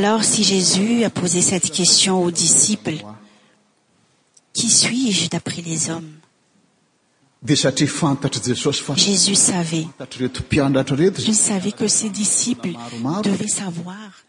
lor si jésus a posé cette question aux disciples qui suis-je d'après les hommessavait que ces disciples devaient savoir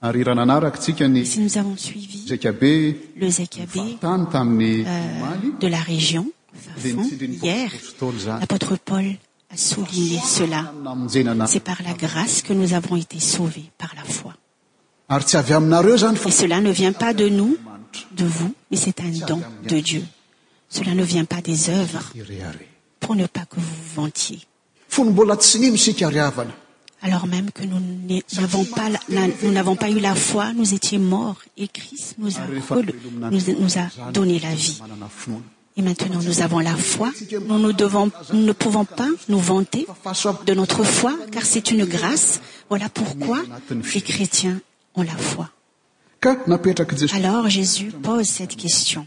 avons suiviede euh, la rgioôtre paul a soulignécet par la grâce que nous avons été sauvés par la foi cela ne vient pas de nous de vous mais c'est un den de dieu cela ne vient pas des œuvres ne pas que vousou vantiez alors même que nous n'avons pas eu la foi nous étiez morts et christ us a nous a donné la vie et maintenant nous avons la foi nous ne pouvons pas nous vanter de notre foi car c'est une grâce voilà pourquoi les chrétiens ont la foialors jésus pose cette question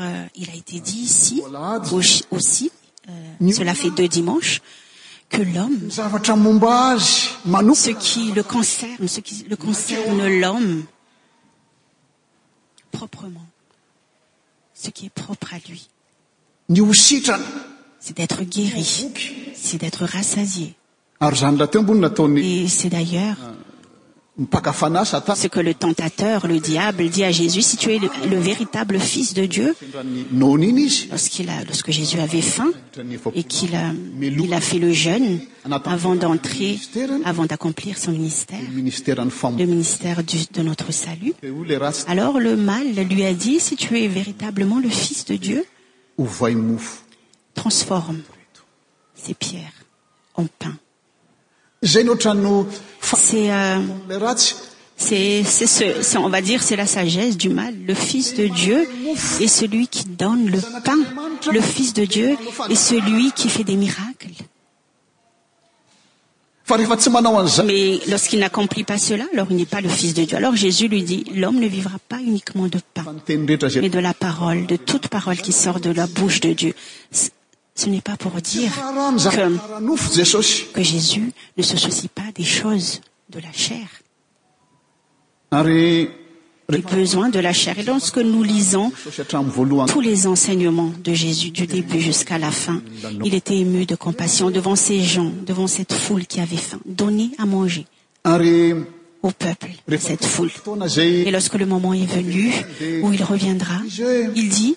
euh, il a été dit iciaussi euh, cela fait deux dimanches que l'homme ce qui le concerne l'homme proprement ce qui est propre à lui ny ousitrana c'est d'être guéri c'est d'être rassasié ary zanla t mbon nataoy et c'est d'ailleurs ah. ce que le ttur le dial dit à sus si tu es le véritabl fils de dieu lorsu ss avait faim et qil a fait le jeune avant 'accomplir son minsèle mnsèr de ntr lut alors le mal lui a dit si tu es véritablment le fils de dieu transforme ces pier en pain Euh, on va dire c'est la sagesse du mal le fils de dieu et celui qui donne le pain le fils de dieu et celui qui fait des miraclesmais lorsqu'il n'accomplit pas cela alors il n'est pas le fils de dieu alors jésus lui dit l'homme ne vivra pas uniquement de pain mais de la parole de toute parole qui sort de la bouche de dieu ce n'est pas pour direque jésus ne se soucie pas des choses de la chair des besoins de la chair et lorsque nous lisons tous les enseignements de jésus du début jusqu'à la fin il était ému de compassion devant ces gens devant cette foule qui avait faim donné à manger au peuple cette foule et lorsque le moment est venu où il reviendra il dit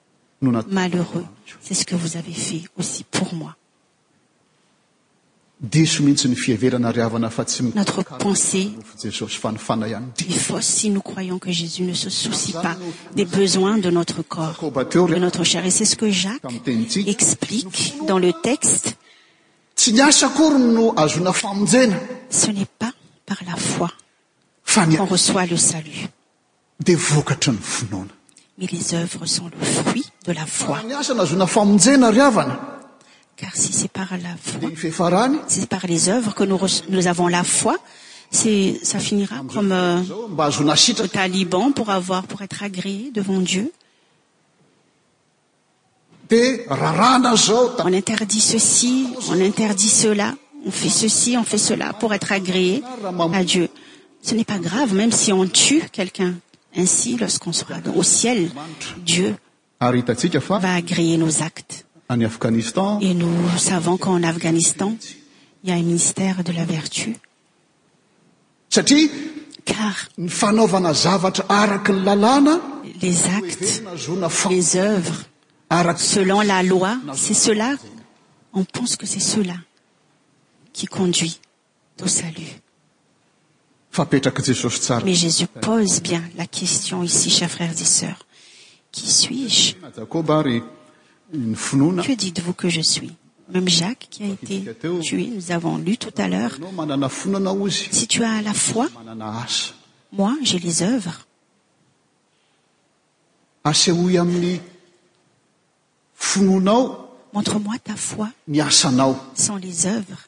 aeureux c'est ce que vous avez fait aussi pour moiotre penssse si nous croyons que jésus ne se soucie pas des besoins de notre corpde notre chr et c'est ce que jacqes explique dans le texte ce n'est pas par la foiq'on reçoit le salut mais les œuvres sont le Ah, arsiescest par les œuvres que nous avons la foi c'e ça finira comme euh, a taliban pour avoir pour être agréé devant dieu on interdit ceci on interdit cela on fait ceci on fait cela pour être agréé à dieu ce n'est pas grave même si on tue quelqu'un ainsi lorsqu'on sera au ciel dieu agréer nos actes et nous savons qu'en afghanistan l y a un ministère de la vertu carnf vtr araknn les acteses œuvres selon la loi c'est celà on pense que c'est celà qui conduit au salut mais jésus pose bien la question ici chers frères et sœurs suis-jeque ah, dites-vous que je suis même jacqes qui a été tué nous avons lu tout à l'heuresi tu as à la foi moi j'ai les uvres amn fnoa montre moi ta foi sant les uvres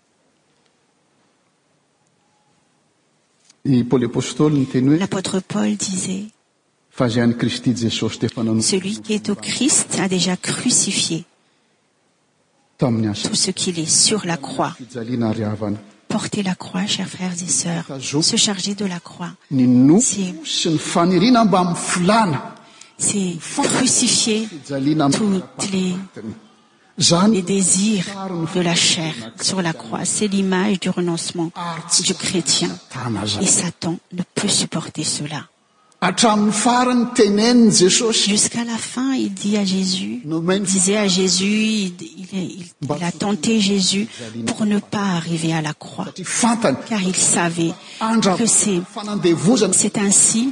l'apôtre paul disait celui qi est au chist a déjà crucifiétout ce qu'il est sur la croi porte la croix chrs frèrs et sœurs secharge de la croixsis de la i su a o c'est lim du rcmt du hrtie e t ne peut suorter cela jusq'à la fin il dit à s disait à jésus il a tenté jésus pour ne pas arriver à la croixcar il savaitque 'e c'est ainsi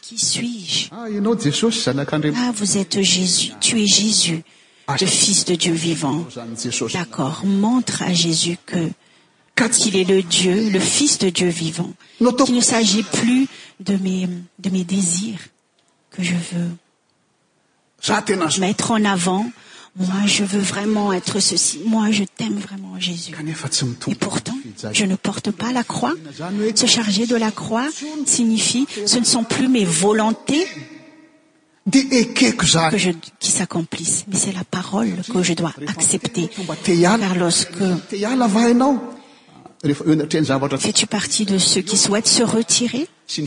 qui suis-jentah ah, vous êtes jésus tu es jésus ah, le fils de dieu vivant d'accord montre à jésus que qu'il est le dieu le fils de dieu vivantquil ne s'agit plus de mes désirs que je veux mettre en avant eeux vraiment être cioije taim vraiments e pourtant je ne porte pas la croix ce chargé de la croix signifie ce ne sont plus mes volontés qui s'accomplissent mais c'est la parole que je dois accepteraosqefais-tu euh, partie de ceux qui souhaitent se retirer mm.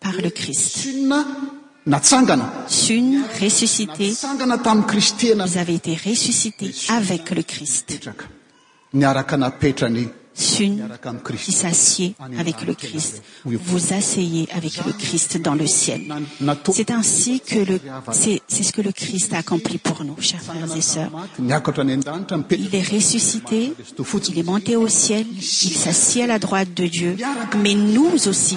par le christressuscité avec le christrknptra sun qui s'assied avec le crist vous asseyez avec le christ dans le ciel c'est ainsi c'est ce que le christ a accompli pour nous chers frères et sœurs il est ressuscité il est monté au ciel il s'assie à la droite de dieu mais nous aussi